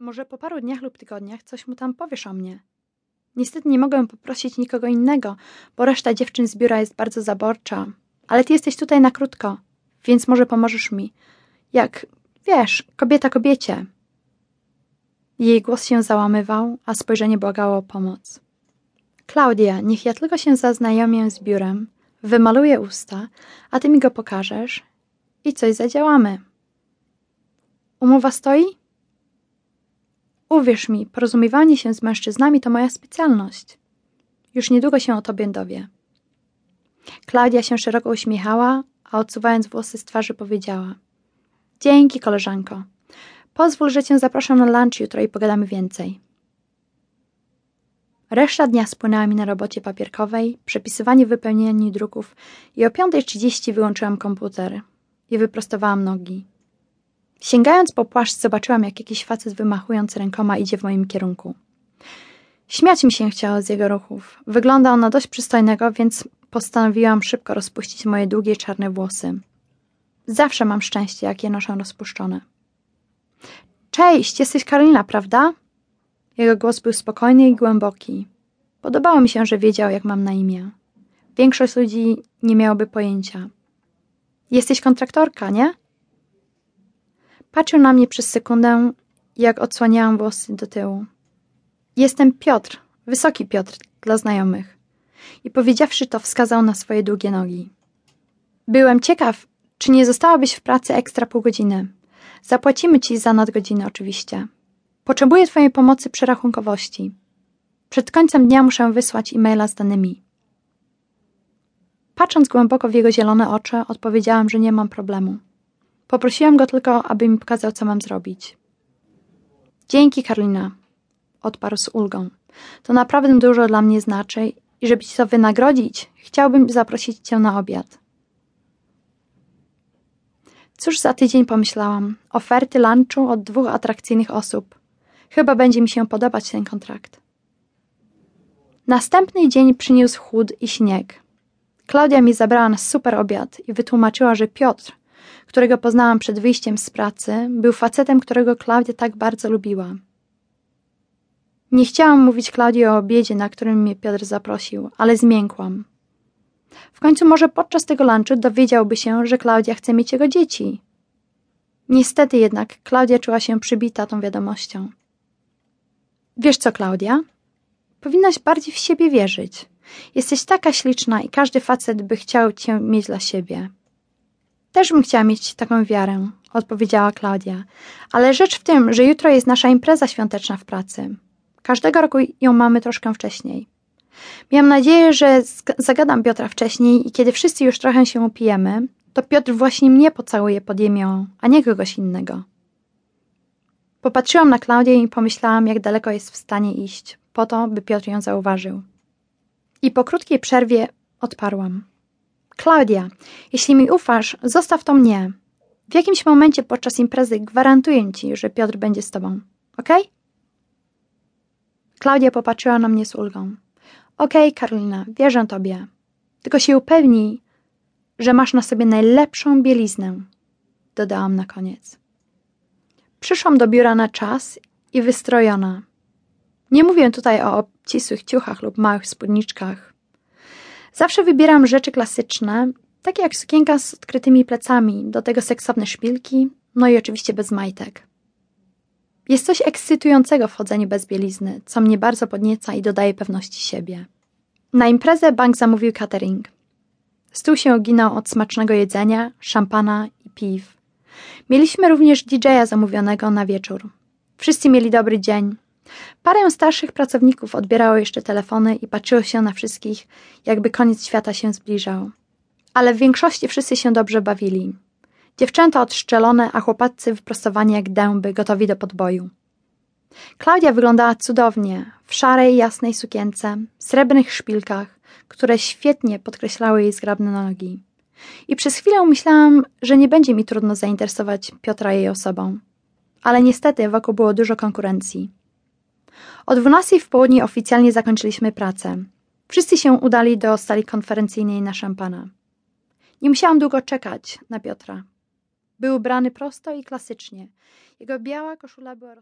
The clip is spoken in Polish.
Może po paru dniach lub tygodniach coś mu tam powiesz o mnie. Niestety nie mogę poprosić nikogo innego, bo reszta dziewczyn z biura jest bardzo zaborcza. Ale ty jesteś tutaj na krótko, więc może pomożesz mi. Jak, wiesz, kobieta kobiecie. Jej głos się załamywał, a spojrzenie błagało o pomoc. Klaudia, niech ja tylko się zaznajomię z biurem, wymaluję usta, a ty mi go pokażesz i coś zadziałamy. Umowa stoi? Uwierz mi, porozumiewanie się z mężczyznami to moja specjalność. Już niedługo się o tobie dowie. Klaudia się szeroko uśmiechała, a odsuwając włosy z twarzy powiedziała: Dzięki, koleżanko. Pozwól, że cię zaproszę na lunch jutro i pogadamy więcej. Reszta dnia spłynęła mi na robocie papierkowej, przepisywanie wypełnieniu druków i o 5.30 wyłączyłam komputer i wyprostowałam nogi. Sięgając po płaszcz, zobaczyłam, jak jakiś facet wymachując rękoma idzie w moim kierunku. Śmiać mi się chciało z jego ruchów. Wyglądał na dość przystojnego, więc postanowiłam szybko rozpuścić moje długie czarne włosy. Zawsze mam szczęście, jak je noszę rozpuszczone. Cześć, jesteś Karolina, prawda? Jego głos był spokojny i głęboki. Podobało mi się, że wiedział, jak mam na imię. Większość ludzi nie miałoby pojęcia. Jesteś kontraktorka, nie? Patrzył na mnie przez sekundę, jak odsłaniałam włosy do tyłu. Jestem Piotr, wysoki Piotr dla znajomych. I powiedziawszy to, wskazał na swoje długie nogi. Byłem ciekaw, czy nie zostałabyś w pracy ekstra pół godziny. Zapłacimy ci za nadgodziny oczywiście. Potrzebuję twojej pomocy przy rachunkowości. Przed końcem dnia muszę wysłać e-maila z danymi. Patrząc głęboko w jego zielone oczy, odpowiedziałam, że nie mam problemu. Poprosiłam go tylko, aby mi pokazał, co mam zrobić. Dzięki, Karolina, odparł z ulgą. To naprawdę dużo dla mnie znaczy i żeby ci to wynagrodzić, chciałbym zaprosić cię na obiad. Cóż za tydzień pomyślałam. Oferty lunchu od dwóch atrakcyjnych osób. Chyba będzie mi się podobać ten kontrakt. Następny dzień przyniósł chłód i śnieg. Klaudia mi zabrała na super obiad i wytłumaczyła, że Piotr, którego poznałam przed wyjściem z pracy, był facetem, którego Klaudia tak bardzo lubiła. Nie chciałam mówić Klaudii o obiedzie, na którym mnie Piotr zaprosił, ale zmiękłam. W końcu może podczas tego lunchu dowiedziałby się, że Klaudia chce mieć jego dzieci. Niestety jednak Klaudia czuła się przybita tą wiadomością. Wiesz co, Klaudia? Powinnaś bardziej w siebie wierzyć. Jesteś taka śliczna i każdy facet by chciał cię mieć dla siebie. Też bym chciała mieć taką wiarę, odpowiedziała Klaudia. Ale rzecz w tym, że jutro jest nasza impreza świąteczna w pracy. Każdego roku ją mamy troszkę wcześniej. Miałam nadzieję, że zagadam Piotra wcześniej i kiedy wszyscy już trochę się upijemy, to Piotr właśnie mnie pocałuje pod jemią, a nie kogoś innego. Popatrzyłam na Klaudię i pomyślałam, jak daleko jest w stanie iść, po to, by Piotr ją zauważył. I po krótkiej przerwie odparłam. Klaudia, jeśli mi ufasz, zostaw to mnie. W jakimś momencie podczas imprezy gwarantuję ci, że Piotr będzie z tobą. Okay? Klaudia popatrzyła na mnie z ulgą. Okay, Karolina, wierzę tobie. Tylko się upewnij, że masz na sobie najlepszą bieliznę, dodałam na koniec. Przyszłam do biura na czas i wystrojona. Nie mówię tutaj o obcisłych ciuchach lub małych spódniczkach. Zawsze wybieram rzeczy klasyczne, takie jak sukienka z odkrytymi plecami, do tego seksowne szpilki, no i oczywiście bez majtek. Jest coś ekscytującego w chodzeniu bez bielizny, co mnie bardzo podnieca i dodaje pewności siebie. Na imprezę bank zamówił catering. Stół się oginał od smacznego jedzenia, szampana i piw. Mieliśmy również DJ-a zamówionego na wieczór. Wszyscy mieli dobry dzień. Parę starszych pracowników odbierało jeszcze telefony i patrzyło się na wszystkich, jakby koniec świata się zbliżał. Ale w większości wszyscy się dobrze bawili. Dziewczęta odszczelone, a chłopacy wyprostowani jak dęby, gotowi do podboju. Klaudia wyglądała cudownie, w szarej, jasnej sukience, srebrnych szpilkach, które świetnie podkreślały jej zgrabne nogi. I przez chwilę myślałam, że nie będzie mi trudno zainteresować Piotra jej osobą. Ale niestety wokół było dużo konkurencji. O dwunastej w południe oficjalnie zakończyliśmy pracę. Wszyscy się udali do sali konferencyjnej na szampana. Nie musiałam długo czekać na Piotra. Był ubrany prosto i klasycznie. Jego biała koszula była roz...